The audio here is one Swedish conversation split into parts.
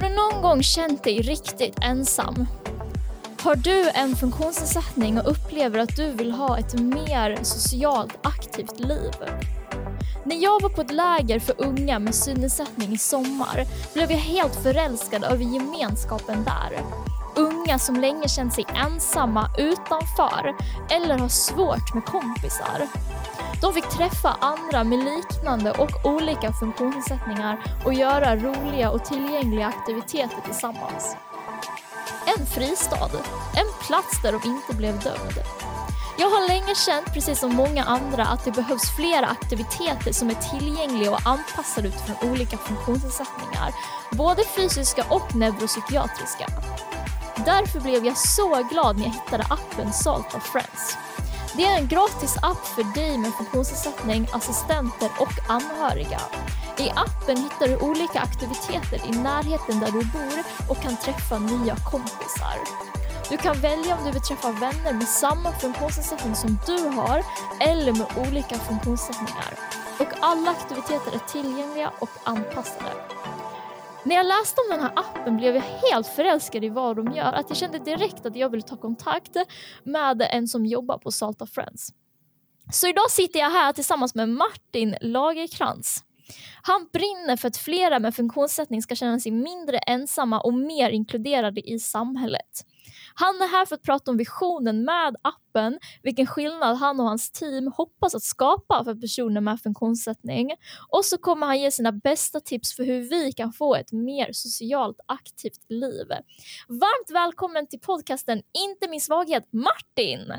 Har du någon gång känt dig riktigt ensam? Har du en funktionsnedsättning och upplever att du vill ha ett mer socialt aktivt liv? När jag var på ett läger för unga med synnedsättning i sommar blev jag helt förälskad över gemenskapen där. Unga som länge känt sig ensamma utanför eller har svårt med kompisar. De fick träffa andra med liknande och olika funktionsnedsättningar och göra roliga och tillgängliga aktiviteter tillsammans. En fristad, en plats där de inte blev dömda. Jag har länge känt, precis som många andra, att det behövs flera aktiviteter som är tillgängliga och anpassade utifrån olika funktionsnedsättningar, både fysiska och neuropsykiatriska. Därför blev jag så glad när jag hittade appen Salt of Friends. Det är en gratis app för dig med funktionsnedsättning, assistenter och anhöriga. I appen hittar du olika aktiviteter i närheten där du bor och kan träffa nya kompisar. Du kan välja om du vill träffa vänner med samma funktionsnedsättning som du har eller med olika funktionsnedsättningar. Och alla aktiviteter är tillgängliga och anpassade. När jag läste om den här appen blev jag helt förälskad i vad de gör. Att jag kände direkt att jag ville ta kontakt med en som jobbar på Salta Friends. Så idag sitter jag här tillsammans med Martin Lagerkrans. Han brinner för att flera med funktionsnedsättning ska känna sig mindre ensamma och mer inkluderade i samhället. Han är här för att prata om visionen med appen, vilken skillnad han och hans team hoppas att skapa för personer med funktionsnedsättning. Och så kommer han ge sina bästa tips för hur vi kan få ett mer socialt aktivt liv. Varmt välkommen till podcasten Inte min svaghet, Martin!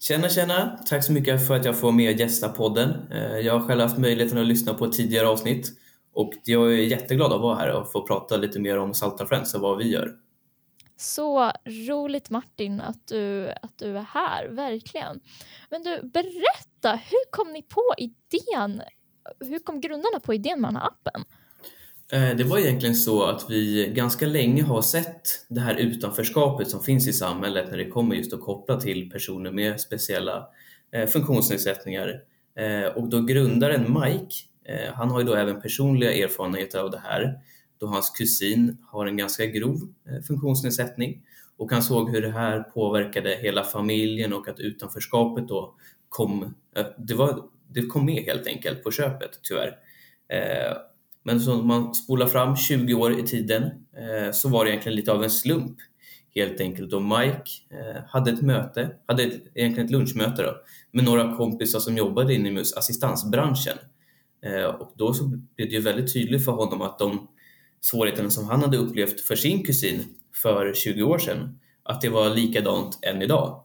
Tjena, tjena! Tack så mycket för att jag får med gästa podden. Eh, jag har själv haft möjligheten att lyssna på ett tidigare avsnitt och jag är jätteglad att vara här och få prata lite mer om Salta Friends och vad vi gör. Så roligt Martin att du, att du är här, verkligen. Men du, berätta, hur kom ni på idén? Hur kom grundarna på idén med den här appen? Eh, det var egentligen så att vi ganska länge har sett det här utanförskapet som finns i samhället när det kommer just att koppla till personer med speciella eh, funktionsnedsättningar. Eh, och då grundaren Mike, han har ju då även personliga erfarenheter av det här då hans kusin har en ganska grov eh, funktionsnedsättning och han såg hur det här påverkade hela familjen och att utanförskapet då kom, eh, det, var, det kom med helt enkelt på köpet tyvärr. Eh, men om man spolar fram 20 år i tiden så var det egentligen lite av en slump helt enkelt och Mike hade ett möte, hade egentligen ett lunchmöte då, med några kompisar som jobbade inom assistansbranschen. Och då så blev det ju väldigt tydligt för honom att de svårigheterna som han hade upplevt för sin kusin för 20 år sedan, att det var likadant än idag.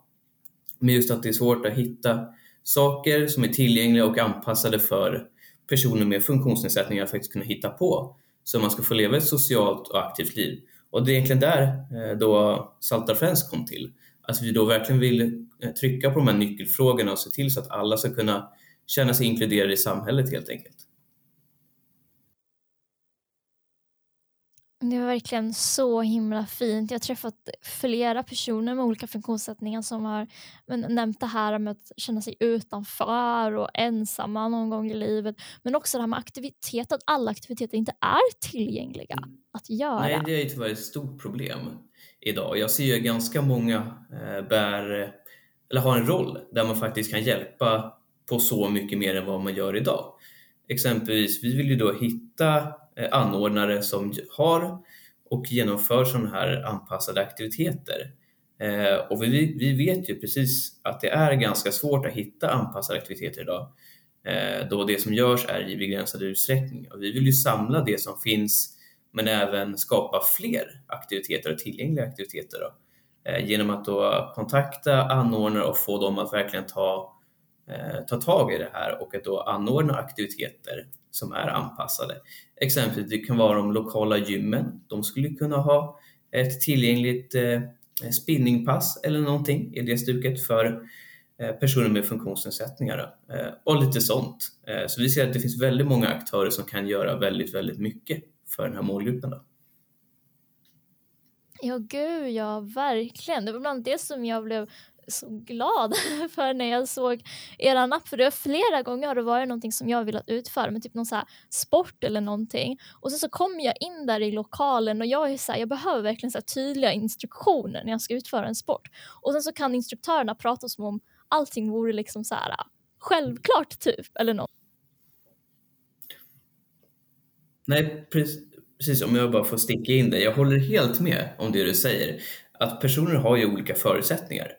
Men just att det är svårt att hitta saker som är tillgängliga och anpassade för personer med funktionsnedsättningar att faktiskt kunna hitta på så man ska få leva ett socialt och aktivt liv. Och det är egentligen där eh, då Salta Friends kom till. Att vi då verkligen vill eh, trycka på de här nyckelfrågorna och se till så att alla ska kunna känna sig inkluderade i samhället helt enkelt. Det var verkligen så himla fint. Jag har träffat flera personer med olika funktionssättningar som har nämnt det här med att känna sig utanför och ensamma någon gång i livet. Men också det här med aktivitet, att alla aktiviteter inte är tillgängliga mm. att göra. Nej, det är tyvärr ett stort problem idag. Jag ser ju ganska många eh, bär, eller har en roll där man faktiskt kan hjälpa på så mycket mer än vad man gör idag. Exempelvis, vi vill ju då hitta Eh, anordnare som har och genomför sådana här anpassade aktiviteter. Eh, och vi, vi vet ju precis att det är ganska svårt att hitta anpassade aktiviteter idag eh, då det som görs är i begränsad utsträckning. Och vi vill ju samla det som finns men även skapa fler aktiviteter och tillgängliga aktiviteter då, genom att då kontakta anordnare och få dem att verkligen ta, Eh, ta tag i det här och att då anordna aktiviteter som är anpassade. Exempelvis det kan vara de lokala gymmen. De skulle kunna ha ett tillgängligt eh, spinningpass eller någonting i det stuket för eh, personer med funktionsnedsättningar eh, och lite sånt. Så vi ser att det finns väldigt många aktörer som kan göra väldigt, väldigt mycket för den här målgruppen. Då. Ja, gud ja, verkligen. Det var bland det som jag blev så glad för när jag såg er app, för det var flera gånger har det varit någonting som jag velat utföra, men typ någon så sport eller någonting. Och sen så kommer jag in där i lokalen och jag är så här, jag behöver verkligen så tydliga instruktioner när jag ska utföra en sport. Och sen så kan instruktörerna prata som om allting vore liksom så här äh, självklart typ, eller något. Nej, precis. Om jag bara får sticka in det. Jag håller helt med om det du säger. Att personer har ju olika förutsättningar.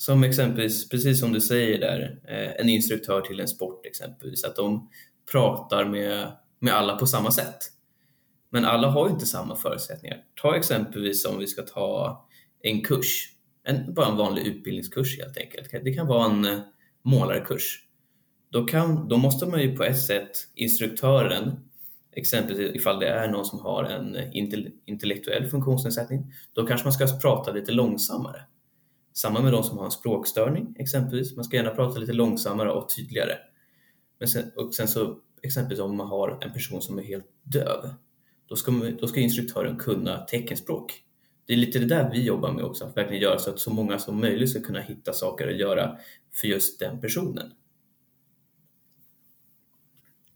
Som exempelvis, precis som du säger där, eh, en instruktör till en sport exempelvis, att de pratar med, med alla på samma sätt. Men alla har ju inte samma förutsättningar. Ta exempelvis om vi ska ta en kurs, en, bara en vanlig utbildningskurs helt enkelt. Det kan vara en eh, målarkurs. Då, kan, då måste man ju på ett sätt, instruktören, exempelvis ifall det är någon som har en eh, intellektuell funktionsnedsättning, då kanske man ska prata lite långsammare. Samma med de som har en språkstörning exempelvis, man ska gärna prata lite långsammare och tydligare. Men sen, och sen så exempelvis om man har en person som är helt döv, då ska, man, då ska instruktören kunna teckenspråk. Det är lite det där vi jobbar med också, att verkligen göra så att så många som möjligt ska kunna hitta saker att göra för just den personen.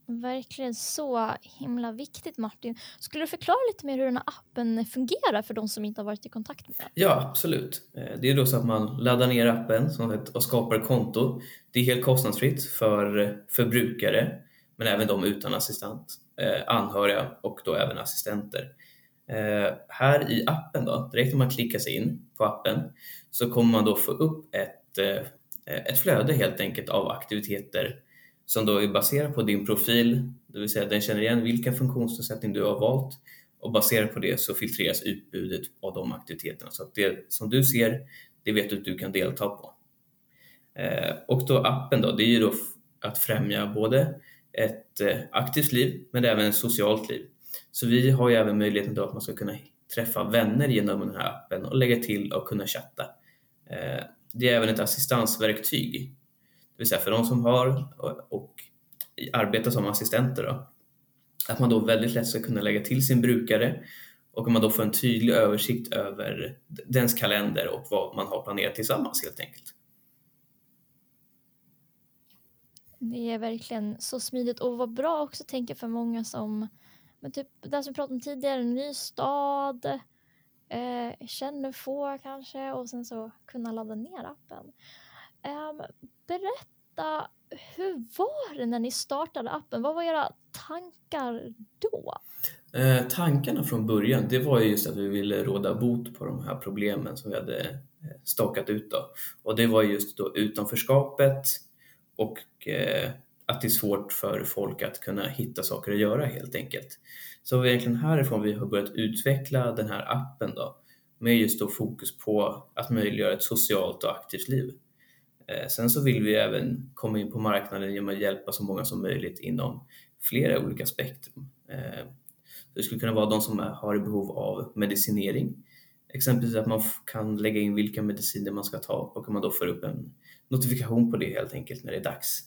Verkligen så himla viktigt Martin. Skulle du förklara lite mer hur den här appen fungerar för de som inte har varit i kontakt med den? Ja, absolut. Eh, det är då så att man laddar ner appen och skapar ett konto. Det är helt kostnadsfritt för, förbrukare, men även de utan assistent, eh, anhöriga och då även assistenter. Eh, här i appen då, direkt när man klickar sig in på appen så kommer man då få upp ett, ett flöde helt enkelt av aktiviteter som då är baserad på din profil, det vill säga den känner igen vilken funktionsnedsättning du har valt och baserat på det så filtreras utbudet av de aktiviteterna. Så att det som du ser, det vet du att du kan delta på. Eh, och då appen då, det är ju då att främja både ett eh, aktivt liv men även ett socialt liv. Så vi har ju även möjligheten då att man ska kunna träffa vänner genom den här appen och lägga till och kunna chatta. Eh, det är även ett assistansverktyg det vill säga för de som har och, och arbetar som assistenter då, att man då väldigt lätt ska kunna lägga till sin brukare och att man då får en tydlig översikt över dens kalender och vad man har planerat tillsammans helt enkelt. Det är verkligen så smidigt och vad bra också tänker för många som, men typ det som vi pratade om tidigare, en ny stad, eh, känner få kanske och sen så kunna ladda ner appen. Um, berätta, hur var det när ni startade appen? Vad var era tankar då? Eh, tankarna från början, det var ju just att vi ville råda bot på de här problemen som vi hade eh, stakat ut. Då. Och det var just då utanförskapet och eh, att det är svårt för folk att kunna hitta saker att göra helt enkelt. Så det egentligen härifrån vi har börjat utveckla den här appen då, med just då fokus på att möjliggöra ett socialt och aktivt liv. Eh, sen så vill vi även komma in på marknaden genom att hjälpa så många som möjligt inom flera olika spektrum. Eh, det skulle kunna vara de som har behov av medicinering, exempelvis att man kan lägga in vilka mediciner man ska ta och man då får upp en notifikation på det helt enkelt när det är dags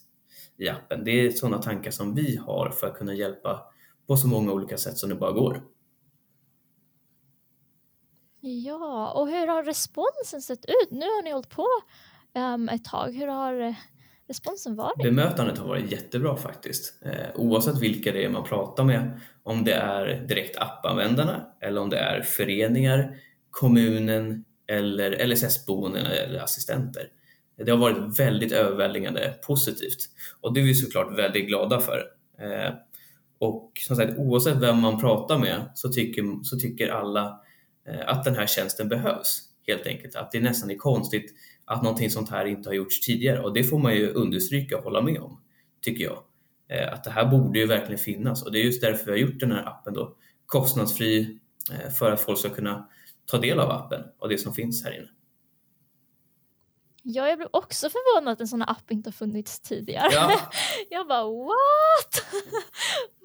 i appen. Det är sådana tankar som vi har för att kunna hjälpa på så många olika sätt som det bara går. Ja, och hur har responsen sett ut? Nu har ni hållit på um, ett tag. Hur har eh, responsen varit? Bemötandet har varit jättebra faktiskt. Eh, oavsett vilka det är man pratar med, om det är direkt appanvändarna eller om det är föreningar, kommunen eller LSS-boenden eller assistenter. Det har varit väldigt överväldigande positivt och det är vi såklart väldigt glada för. Eh, och som sagt, oavsett vem man pratar med så tycker, så tycker alla eh, att den här tjänsten behövs helt enkelt. Att det nästan är konstigt att någonting sånt här inte har gjorts tidigare och det får man ju understryka och hålla med om, tycker jag. Eh, att det här borde ju verkligen finnas och det är just därför vi har gjort den här appen då kostnadsfri eh, för att folk ska kunna ta del av appen och det som finns här inne. Ja, jag blev också förvånad att en sån här app inte har funnits tidigare. Ja. jag bara what?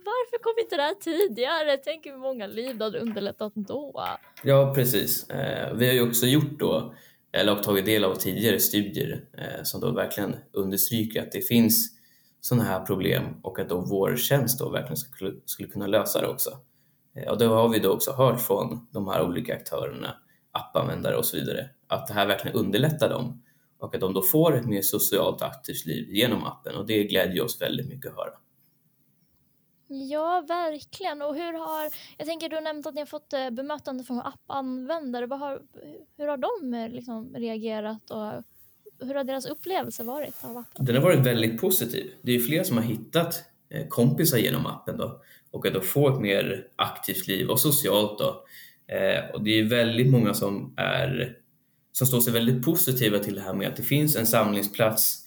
Varför kom inte det här tidigare? Tänk hur många liv det hade underlättat då. Ja, precis. Eh, vi har ju också gjort då eller har tagit del av tidigare studier eh, som då verkligen understryker att det finns sådana här problem och att då vår tjänst då verkligen skulle, skulle kunna lösa det också. Eh, och det har vi då också hört från de här olika aktörerna, appanvändare och så vidare, att det här verkligen underlättar dem och att de då får ett mer socialt aktivt liv genom appen och det glädjer oss väldigt mycket att höra. Ja, verkligen. Och hur har, jag tänker du har nämnt att ni har fått eh, bemötande från appanvändare. Vad har, hur har de eh, liksom reagerat och hur har deras upplevelse varit av appen? Den har varit väldigt positiv. Det är fler som har hittat eh, kompisar genom appen då och att då få ett mer aktivt liv och socialt då. Och det är väldigt många som är som står sig väldigt positiva till det här med att det finns en samlingsplats,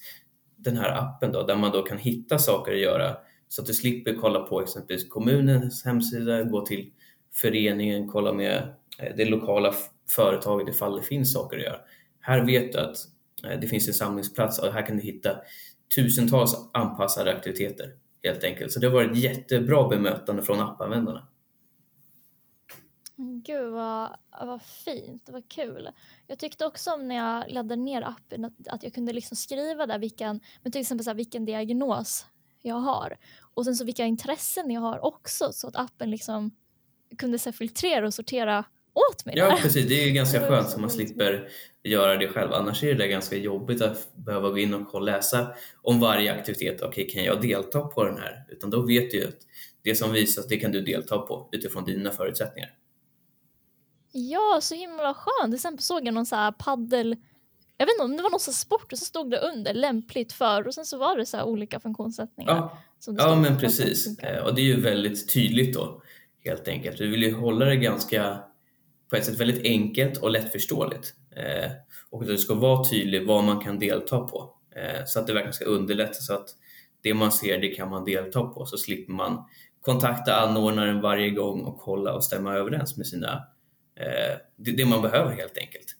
den här appen då, där man då kan hitta saker att göra så att du slipper kolla på exempelvis kommunens hemsida, gå till föreningen, kolla med eh, det lokala företaget ifall det finns saker att göra. Här vet du att eh, det finns en samlingsplats och här kan du hitta tusentals anpassade aktiviteter helt enkelt. Så det har varit jättebra bemötande från appanvändarna. Gud vad, vad fint, vad kul. Jag tyckte också om när jag laddade ner appen att, att jag kunde liksom skriva där vilken, men till exempel så här, vilken diagnos jag har. Och sen så vilka intressen jag har också så att appen liksom kunde så filtrera och sortera åt mig. Ja där. precis, det är ju ganska skönt så man slipper göra det själv. Annars är det ganska jobbigt att behöva gå in och läsa om varje aktivitet. Okej, okay, kan jag delta på den här? Utan då vet du ju att det som visas, det kan du delta på utifrån dina förutsättningar. Ja, så himla skönt. Till exempel såg jag någon så här paddel jag vet inte om det var någon sån sport och så stod det under lämpligt för och sen så var det så olika funktionssättningar. Ja, ja men precis. Eh, och det är ju väldigt tydligt då helt enkelt. Vi vill ju hålla det ganska på ett sätt väldigt enkelt och lättförståeligt. Eh, och att det ska vara tydligt vad man kan delta på. Eh, så att det verkligen ska underlätta så att det man ser det kan man delta på så slipper man kontakta anordnaren varje gång och kolla och stämma överens med sina det, det man behöver helt enkelt.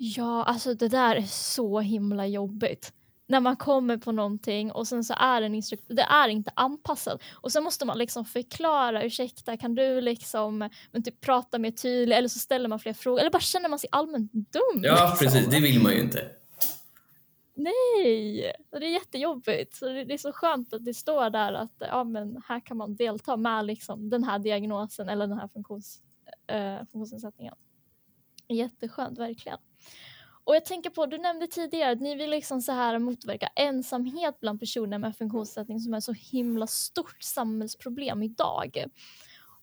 Ja, alltså det där är så himla jobbigt. När man kommer på någonting och sen så är en instruktör, det är inte anpassat. Och sen måste man liksom förklara, ursäkta kan du liksom men typ prata mer tydligt eller så ställer man fler frågor eller bara känner man sig allmänt dum. Ja liksom. precis, det vill man ju inte. Nej, det är jättejobbigt. Så det är så skönt att det står där att ja, men här kan man delta med liksom den här diagnosen eller den här funktions, äh, funktionsnedsättningen. Jätteskönt, verkligen. Och jag tänker på, du nämnde tidigare att ni vill liksom så här motverka ensamhet bland personer med funktionsnedsättning som är så himla stort samhällsproblem idag.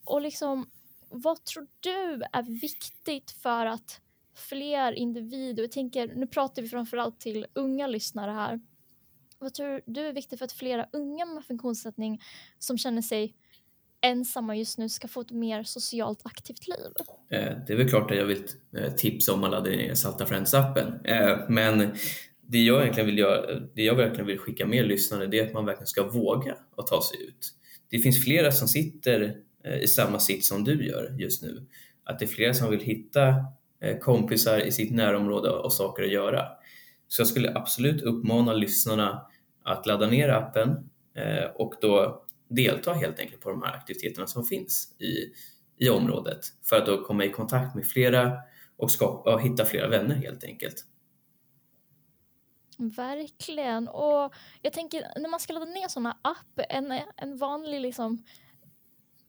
Och liksom, vad tror du är viktigt för att fler individer, jag tänker, nu pratar vi framförallt till unga lyssnare här. Vad tror du är viktigt för att flera unga med funktionsnedsättning som känner sig ensamma just nu ska få ett mer socialt aktivt liv? Eh, det är väl klart att jag vill eh, tipsa om att ladda ner Salta Friends-appen. Eh, men det jag, egentligen vill göra, det jag verkligen vill skicka med lyssnare det är att man verkligen ska våga att ta sig ut. Det finns flera som sitter i samma sitt som du gör just nu. Att det är flera som vill hitta kompisar i sitt närområde och saker att göra. Så jag skulle absolut uppmana lyssnarna att ladda ner appen och då delta helt enkelt på de här aktiviteterna som finns i, i området för att då komma i kontakt med flera och, skapa, och hitta flera vänner helt enkelt. Verkligen. Och jag tänker när man ska ladda ner sådana app, en, en vanlig liksom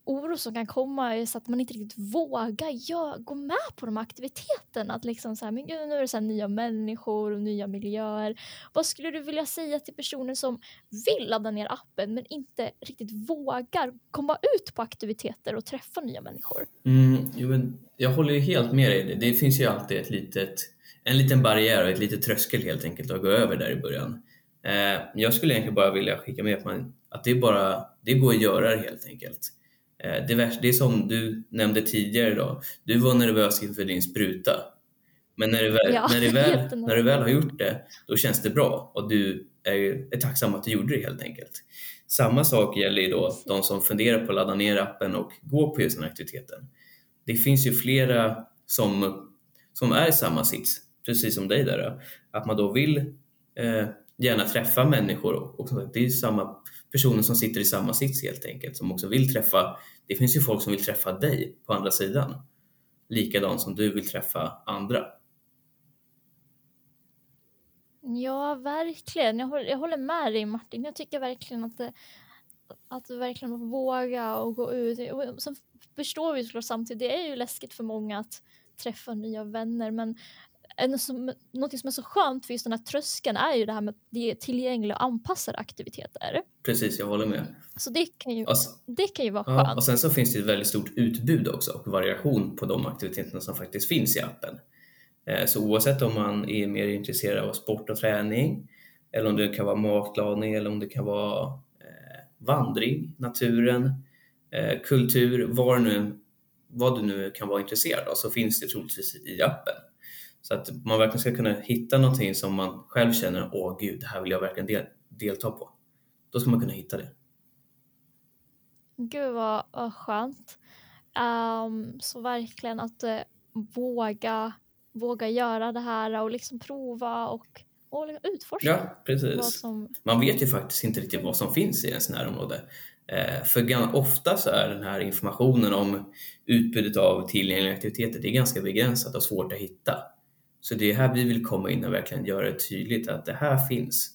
oro som kan komma är så att man inte riktigt vågar ja, gå med på de här aktiviteterna. Att liksom så här, men gud, nu är det så nya människor och nya miljöer. Vad skulle du vilja säga till personer som vill ladda ner appen men inte riktigt vågar komma ut på aktiviteter och träffa nya människor? Mm, jo, men jag håller ju helt med dig. Det finns ju alltid ett litet, en liten barriär och ett litet tröskel helt enkelt att gå över där i början. Eh, jag skulle egentligen bara vilja skicka med att, man, att det, bara, det går att göra det helt enkelt. Eh, det, värsta, det är som du nämnde tidigare då. Du var nervös inför din spruta. Men när du väl, ja, när du väl, när du väl har gjort det, då känns det bra och du är, är tacksam att du gjorde det helt enkelt. Samma sak gäller ju då de som funderar på att ladda ner appen och gå på just den aktiviteten. Det finns ju flera som, som är i samma sits, precis som dig där. Att man då vill eh, gärna träffa människor och, och det är samma personer som sitter i samma sits helt enkelt, som också vill träffa, det finns ju folk som vill träffa dig på andra sidan, likadant som du vill träffa andra. Ja, verkligen. Jag håller, jag håller med dig Martin. Jag tycker verkligen att det, att verkligen våga och gå ut. Och sen förstår vi såklart samtidigt, det är ju läskigt för många att träffa nya vänner, men en som, något som är så skönt för just den här tröskeln är ju det här med att det är tillgängliga och anpassade aktiviteter. Precis, jag håller med. Så det kan ju, s- det kan ju vara ja, skönt. och sen så finns det ett väldigt stort utbud också och variation på de aktiviteterna som faktiskt finns i appen. Eh, Så oavsett om man är mer intresserad av sport och träning eller om det kan vara matlagning eller om det kan vara eh, vandring, naturen, eh, kultur, det nu, vad du nu kan vara intresserad av så finns det troligtvis i appen. Så att man verkligen ska kunna hitta någonting som man själv känner, åh gud, det här vill jag verkligen del, delta på. Då ska man kunna hitta det. Gud vad, vad skönt. Ehm, så verkligen att eh, våga, våga göra det här och liksom prova och, och liksom utforska Ja, precis. som... Man vet ju faktiskt inte riktigt vad som finns i ens närområde. Eh, för ofta så är den här informationen om utbudet av tillgängliga aktiviteter, det är ganska begränsat och svårt att hitta. Så det är här vi vill komma in och verkligen göra det tydligt att det här finns.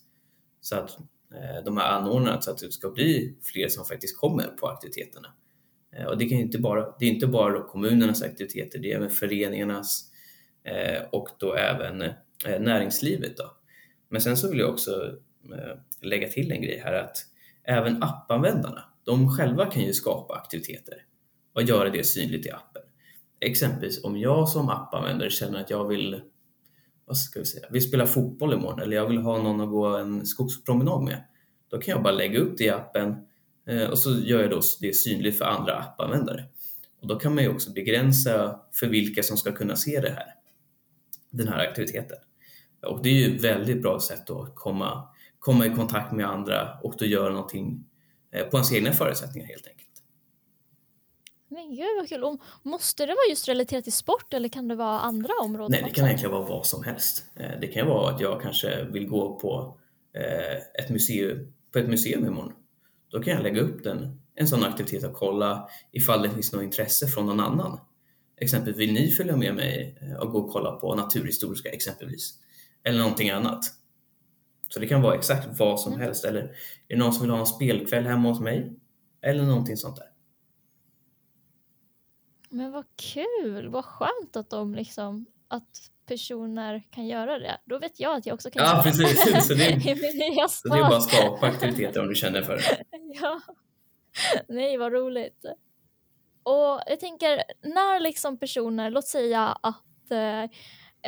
Så att eh, de här anordnarna så att det ska bli fler som faktiskt kommer på aktiviteterna. Eh, och det, kan inte bara, det är inte bara kommunernas aktiviteter, det är även föreningarnas eh, och då även näringslivet. Då. Men sen så vill jag också lägga till en grej här att även appanvändarna, de själva kan ju skapa aktiviteter och göra det synligt i appen. Exempelvis om jag som appanvändare känner att jag vill, vad ska vi säga, vill spela fotboll imorgon eller jag vill ha någon att gå en skogspromenad med. Då kan jag bara lägga upp det i appen eh, och så gör jag då det synligt för andra appanvändare. Och då kan man ju också begränsa för vilka som ska kunna se det här, den här aktiviteten. Och det är ju ett väldigt bra sätt att komma, komma i kontakt med andra och då göra någonting eh, på ens egna förutsättningar helt enkelt. Men gud vad kul. Och måste det vara just relaterat till sport eller kan det vara andra områden Nej, det också? kan egentligen vara vad som helst. Eh, Det kan vara att jag kanske vill gå på eh, ett museum, på ett museum imorgon. Då kan jag lägga upp den, en sån aktivitet och kolla ifall det finns något intresse från någon annan. Exempelvis, vill ni följa med mig eh, och gå och kolla på naturhistoriska exempelvis? Eller någonting annat. Så det kan vara exakt vad som Mm. helst. Eller är det någon som vill ha en spelkväll hemma hos mig? Eller någonting sånt där. Men vad kul, vad skönt att de liksom att personer kan göra det. Då vet jag att jag också kan Ja, göra precis. Så det, min nya så det är bara att skapa aktiviteter om du känner för det. Ja. Nej, vad roligt. Och jag tänker, när liksom personer, låt säga att eh,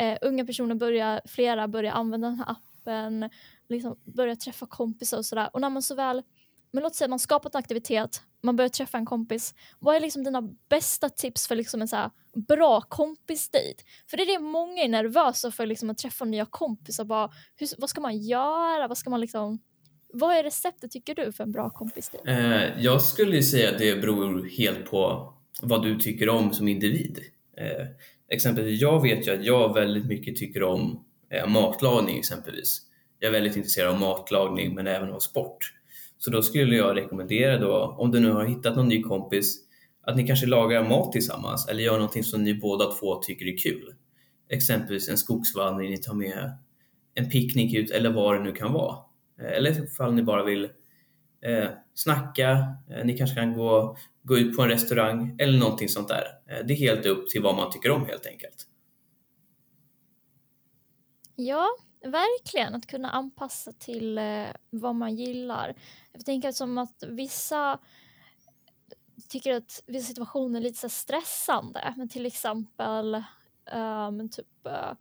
eh, unga personer börjar, flera börjar använda den här appen, liksom börjar träffa kompisar och sådär. Och när man så väl, men låt säga man skapat en aktivitet, man börjar träffa en kompis. Vad är liksom dina bästa tips för liksom en så här bra kompisdejt? För det är det många är nervösa för liksom att träffa nya kompisar. Bara, hur, vad ska man göra? Vad ska man liksom... Vad är receptet tycker du för en bra kompisdejt? Eh, jag skulle säga att det beror helt på vad du tycker om som individ. Eh, exempelvis, jag vet ju att jag väldigt mycket tycker om eh, matlagning exempelvis. Jag är väldigt intresserad av matlagning men även av sport. Så då skulle jag rekommendera då, om du nu har hittat någon ny kompis, att ni kanske lagar mat tillsammans eller gör någonting som ni båda två tycker är kul. Exempelvis en skogsvandring, ni tar med en picknick ut eller vad det nu kan vara. Eh, eller ifall ni bara vill eh, snacka, eh, ni kanske kan gå, gå ut på en restaurang eller någonting sånt där. Eh, det är helt upp till vad man tycker om helt enkelt. Ja, verkligen. Att kunna anpassa till eh, vad man gillar. Jag tänker som att vissa tycker att vissa situationer är lite så stressande. Men till exempel men typ, eh,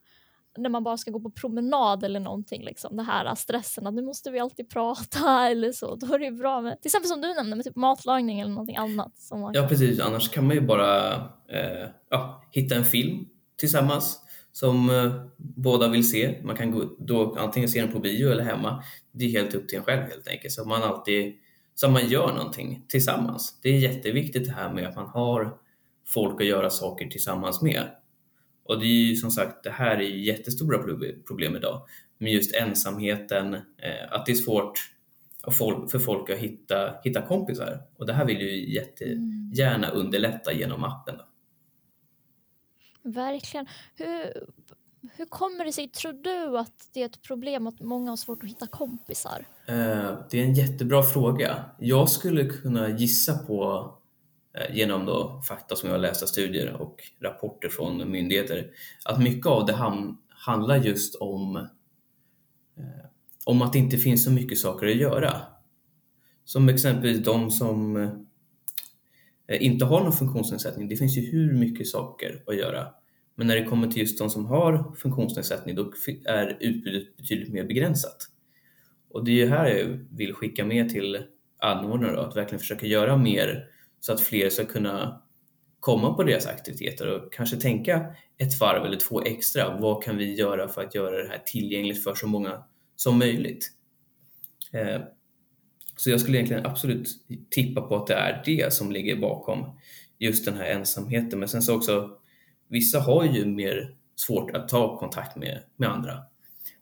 när man bara ska gå på promenad eller någonting. Liksom, det här stressen att nu måste vi alltid prata eller så. Då är det ju bra med, till exempel som du nämnde, med typ matlagning eller någonting annat. Som man, Ja precis, annars kan man ju bara eh, ja, hitta en film tillsammans som eh, båda vill se. Man kan gå, då antingen se den på bio eller hemma. Det är helt upp till en själv helt enkelt. Så man alltid så man gör någonting tillsammans. Det är jätteviktigt det här med att man har folk att göra saker tillsammans med. Och det är ju som sagt, det här är ju jättestora proble- problem idag. Med just ensamheten, eh, att det är svårt för folk, för folk att hitta, hitta kompisar. Och det här vill ju jättegärna underlätta genom appen. Då. Verkligen. Hur, hur kommer det sig, tror du, att det är ett problem att många har svårt att hitta kompisar? Eh, Det är en jättebra fråga. Jag skulle kunna gissa på, eh, genom då fakta som jag har läst av studier och rapporter från myndigheter, att mycket av det ham- handlar just om, eh, om att det inte finns så mycket saker att göra. Som exempelvis de som eh, Eh, inte har någon funktionsnedsättning. Det finns ju hur mycket saker att göra. Men när det kommer till just de som har funktionsnedsättning då är utbudet betydligt mer begränsat. Och det är ju här jag vill skicka med till anordnare att verkligen försöka göra mer så att fler ska kunna komma på deras aktiviteter och kanske tänka ett varv eller två extra. Vad kan vi göra för att göra det här tillgängligt för så många som möjligt? Eh, så jag skulle egentligen absolut tippa på att det är det som ligger bakom just den här ensamheten. Men sen så också, vissa har ju mer svårt att ta kontakt med, med andra.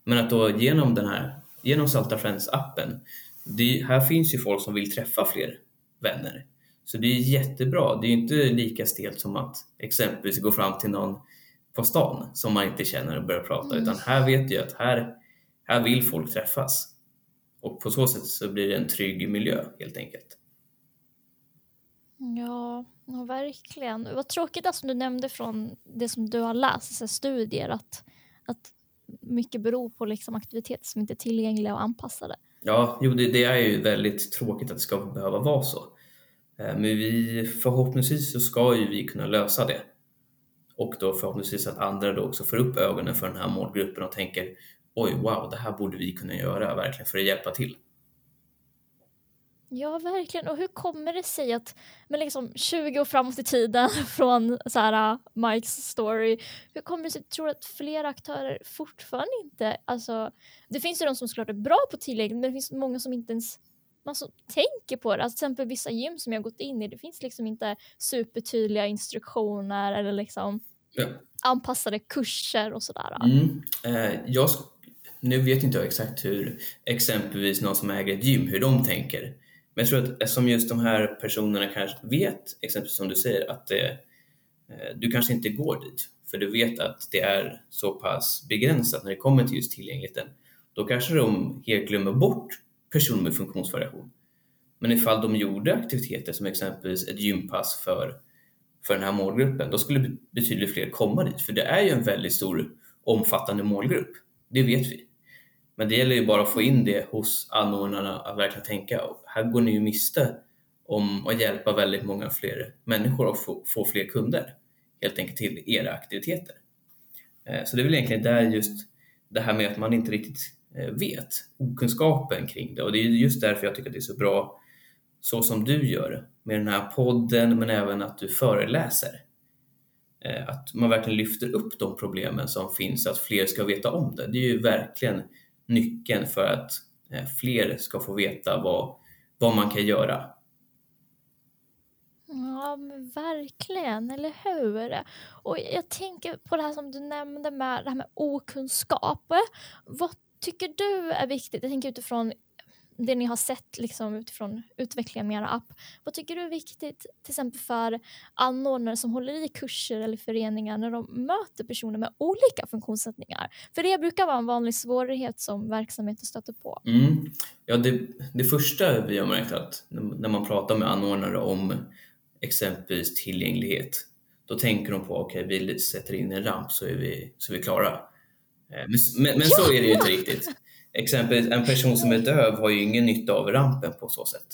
Men att då genom den här, genom Salta Friends-appen, här finns ju folk som vill träffa fler vänner. Så det är jättebra. Det är inte lika stelt som att exempelvis gå fram till någon på stan som man inte känner och börja prata, mm. utan här vet jag att här, här vill folk träffas. Och på så sätt så blir det en trygg miljö helt enkelt. Ja, ja verkligen. Vad tråkigt som du nämnde från det som du har läst, så studier, att, att mycket beror på liksom aktiviteter som inte är tillgängliga och anpassade. Ja, jo, det, det är ju väldigt tråkigt att det ska behöva vara så. Eh, men vi, förhoppningsvis så ska ju vi kunna lösa det. Och då förhoppningsvis att andra då också får upp ögonen för den här målgruppen och tänker oj, wow, det här borde vi kunna göra verkligen för att hjälpa till. Ja, verkligen. Och hur kommer det sig att men liksom 20 år framåt i tiden från så här, uh, Mikes story, hur kommer det sig, tror du att flera aktörer fortfarande inte, alltså det finns ju de som såklart är bra på tillgänglighet, men det finns många som inte ens man så tänker på det. Alltså, till exempel vissa gym som jag gått in i, det finns liksom inte supertydliga instruktioner eller liksom ja. anpassade kurser och sådär. Mm. Eh, jag, nu vet inte jag exakt hur exempelvis någon som äger ett gym, hur de tänker. Men jag tror att eftersom just de här personerna kanske vet, exempelvis som du säger, att det, eh, du kanske inte går dit för du vet att det är så pass begränsat när det kommer till just tillgängligheten. Då kanske de helt glömmer bort personer med funktionsvariation. Men ifall de gjorde aktiviteter som exempelvis ett gympass för, för den här målgruppen, då skulle betydligt fler komma dit. För det är ju en väldigt stor omfattande målgrupp. Det vet vi. Men det gäller ju bara att få in det hos anordnarna att verkligen tänka, här går ni ju miste om att hjälpa väldigt många fler människor och få, få fler kunder helt enkelt till era aktiviteter. Eh, så det är väl egentligen där just det här med att man inte riktigt eh, vet, okunskapen kring det. Och det är just därför jag tycker att det är så bra så som du gör med den här podden men även att du föreläser. Eh, att man verkligen lyfter upp de problemen som finns, att fler ska veta om det. Det är ju verkligen nyckeln för att eh, fler ska få veta vad, vad man kan göra. Ja, men verkligen, eller hur? Och jag tänker på det här som du nämnde med det här med okunskap. Vad tycker du är viktigt? Jag tänker utifrån det ni har sett liksom, utifrån utvecklingen med era app. Vad tycker du är viktigt till exempel för anordnare som håller i kurser eller föreningar när de möter personer med olika funktionssättningar? För det brukar vara en vanlig svårighet som verksamheten stöter på. Mm. Ja, det, det första vi har märkt att när man pratar med anordnare om exempelvis tillgänglighet, då tänker de på okej, okay, vi sätter in en ramp så är vi, så är vi klara. Eh, men, men, men så är det ju inte riktigt. Exempelvis en person som är döv har ju ingen nytta av rampen på så sätt.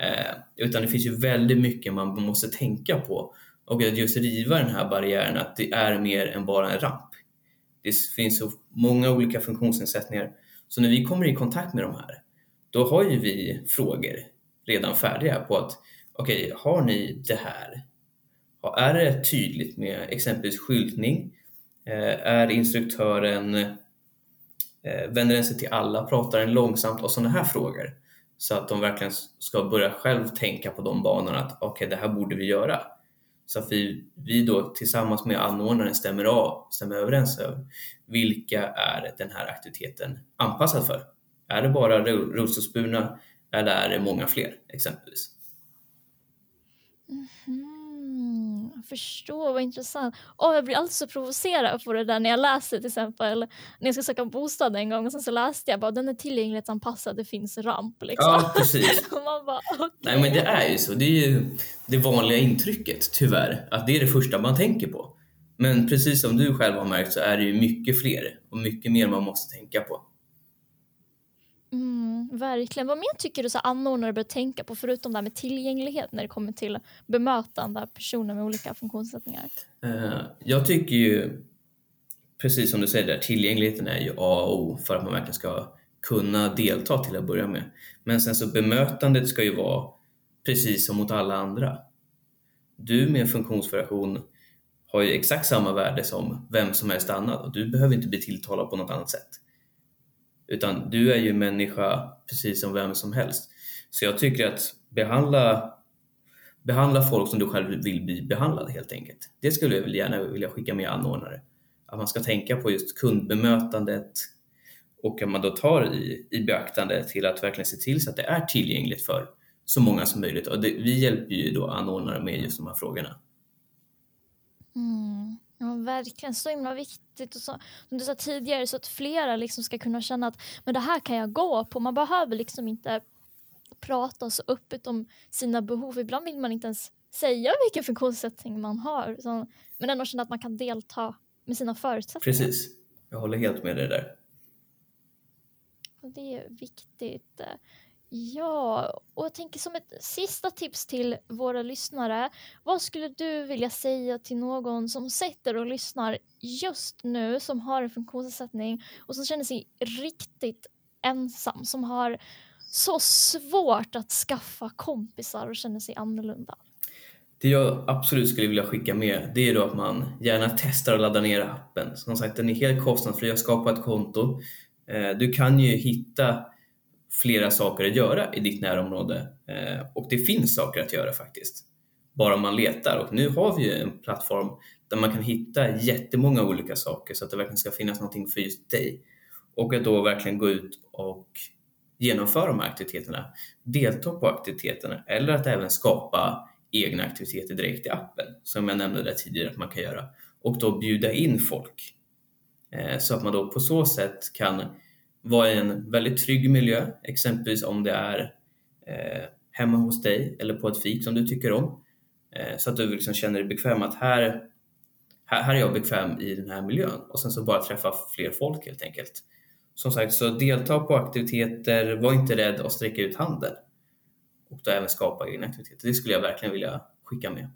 Eh, utan det finns ju väldigt mycket man måste tänka på och att just riva den här barriären att det är mer än bara en ramp. Det finns så många olika funktionsnedsättningar så när vi kommer i kontakt med de här då har ju vi frågor redan färdiga på att okej, okay, har ni det här? Är det tydligt med exempelvis skyltning? Eh, är instruktören, eh, Eh, vänder den sig till alla, pratar den långsamt och sådana här frågor. Så att de verkligen ska börja själv tänka på de banorna att okej, okay, det här borde vi göra. Så att vi, vi då tillsammans med anordnaren stämmer, av, stämmer överens över vilka är den här aktiviteten anpassad för. Är det bara rullstolsburna eller är det många fler exempelvis? Mm -hmm förstår, vad intressant. Oh, jag blir alltid så provocerad på det där när jag läser till exempel när jag ska söka bostad en gång och sen så läste jag bara den är tillgänglighetsanpassad, det finns ramp liksom. Ja, precis. man bara, okay. Nej men det är ju så, det är ju det vanliga intrycket tyvärr, att det är det första man tänker på. Men precis som du själv har märkt så är det ju mycket fler och mycket mer man måste tänka på. Mm, verkligen. Vad mer tycker du så anordnare bör tänka på förutom det här med tillgänglighet när det kommer till bemötande av personer med olika funktionsnedsättningar? Eh, jag tycker ju, precis som du säger där, tillgängligheten är ju A och O för att man verkligen ska kunna delta till att börja med. Men sen så bemötandet ska ju vara precis som mot alla andra. Du med funktionsvariation har ju exakt samma värde som vem som helst annan och du behöver inte bli tilltalad på något annat sätt. Utan du är ju människa precis som vem som helst. Så jag tycker att behandla, behandla folk som du själv vill bli behandlad helt enkelt. Det skulle jag gärna vilja skicka med anordnare. Att man ska tänka på just kundbemötandet och att man då tar i, i beaktande till att verkligen se till så att det är tillgängligt för så många som möjligt. Och det, vi hjälper ju då anordnare med just de här frågorna. Mm. Ja, verkligen. Så himla viktigt. Och så, som du sa tidigare, så att flera liksom ska kunna känna att men det här kan jag gå på. Man behöver liksom inte prata så öppet om sina behov. Ibland vill man inte ens säga vilken funktionssättning man har. Så, men ändå känna att man kan delta med sina förutsättningar. Precis. Jag håller helt med dig där. Det är viktigt. Ja, och jag tänker som ett sista tips till våra lyssnare. Vad skulle du vilja säga till någon som sitter och lyssnar just nu, som har en funktionsnedsättning och som känner sig riktigt ensam, som har så svårt att skaffa kompisar och känner sig annorlunda? Det jag absolut skulle vilja skicka med det är då att man gärna testar att ladda ner appen. Som sagt, den är helt kostnadsfri Jag skapar ett konto. Eh, du kan ju hitta flera saker att göra i ditt närområde eh, och det finns saker att göra faktiskt. Bara man letar och nu har vi ju en plattform där man kan hitta jättemånga olika saker så att det verkligen ska finnas någonting för just dig. Och att då verkligen gå ut och genomföra de här aktiviteterna, delta på aktiviteterna eller att även skapa egna aktiviteter direkt i appen som jag nämnde där tidigare att man kan göra och då bjuda in folk eh, så att man då på så sätt kan vara i en väldigt trygg miljö, exempelvis om det är eh, hemma hos dig eller på ett fik som du tycker om. Eh, så att du liksom känner dig bekväm att här, här, här är jag bekväm i den här miljön och sen så bara träffa fler folk helt enkelt. Som sagt, så delta på aktiviteter, var inte rädd att sträcka ut handen och då även skapa egna aktiviteter. Det skulle jag verkligen vilja skicka med.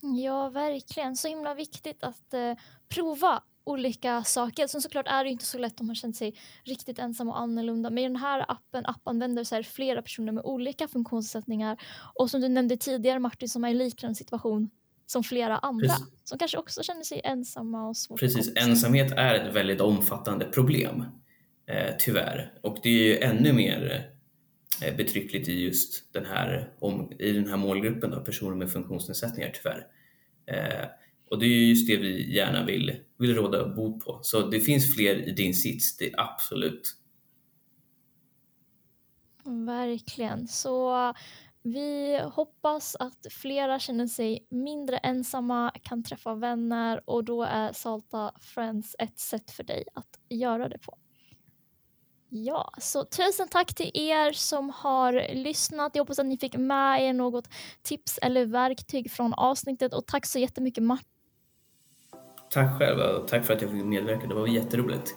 Ja, verkligen. Så himla viktigt att eh, prova olika saker. Sen såklart är det inte så lätt om man känner sig riktigt ensam och annorlunda. Men i den här appen, appanvändare så är det flera personer med olika funktionssättningar. Och som du nämnde tidigare Martin, som är i liknande situation som flera andra. Precis. Som kanske också känner sig ensamma och svårt Precis, ensamhet är ett väldigt omfattande problem. Eh, tyvärr. Och det är ju ännu mer eh, betryckligt i just den här, om, i den här målgruppen då, personer med funktionsnedsättningar tyvärr. Eh, och det är just det vi gärna vill, vill råda bot på. Så det finns fler i din sits, det är absolut. Verkligen. Så vi hoppas att flera känner sig mindre ensamma, kan träffa vänner och då är Salta Friends ett sätt för dig att göra det på. Ja, så tusen tack till er som har lyssnat. Jag hoppas att ni fick med er något tips eller verktyg från avsnittet och tack så jättemycket Martin Tack själv och tack för att jag fick medverka. Det var jätteroligt.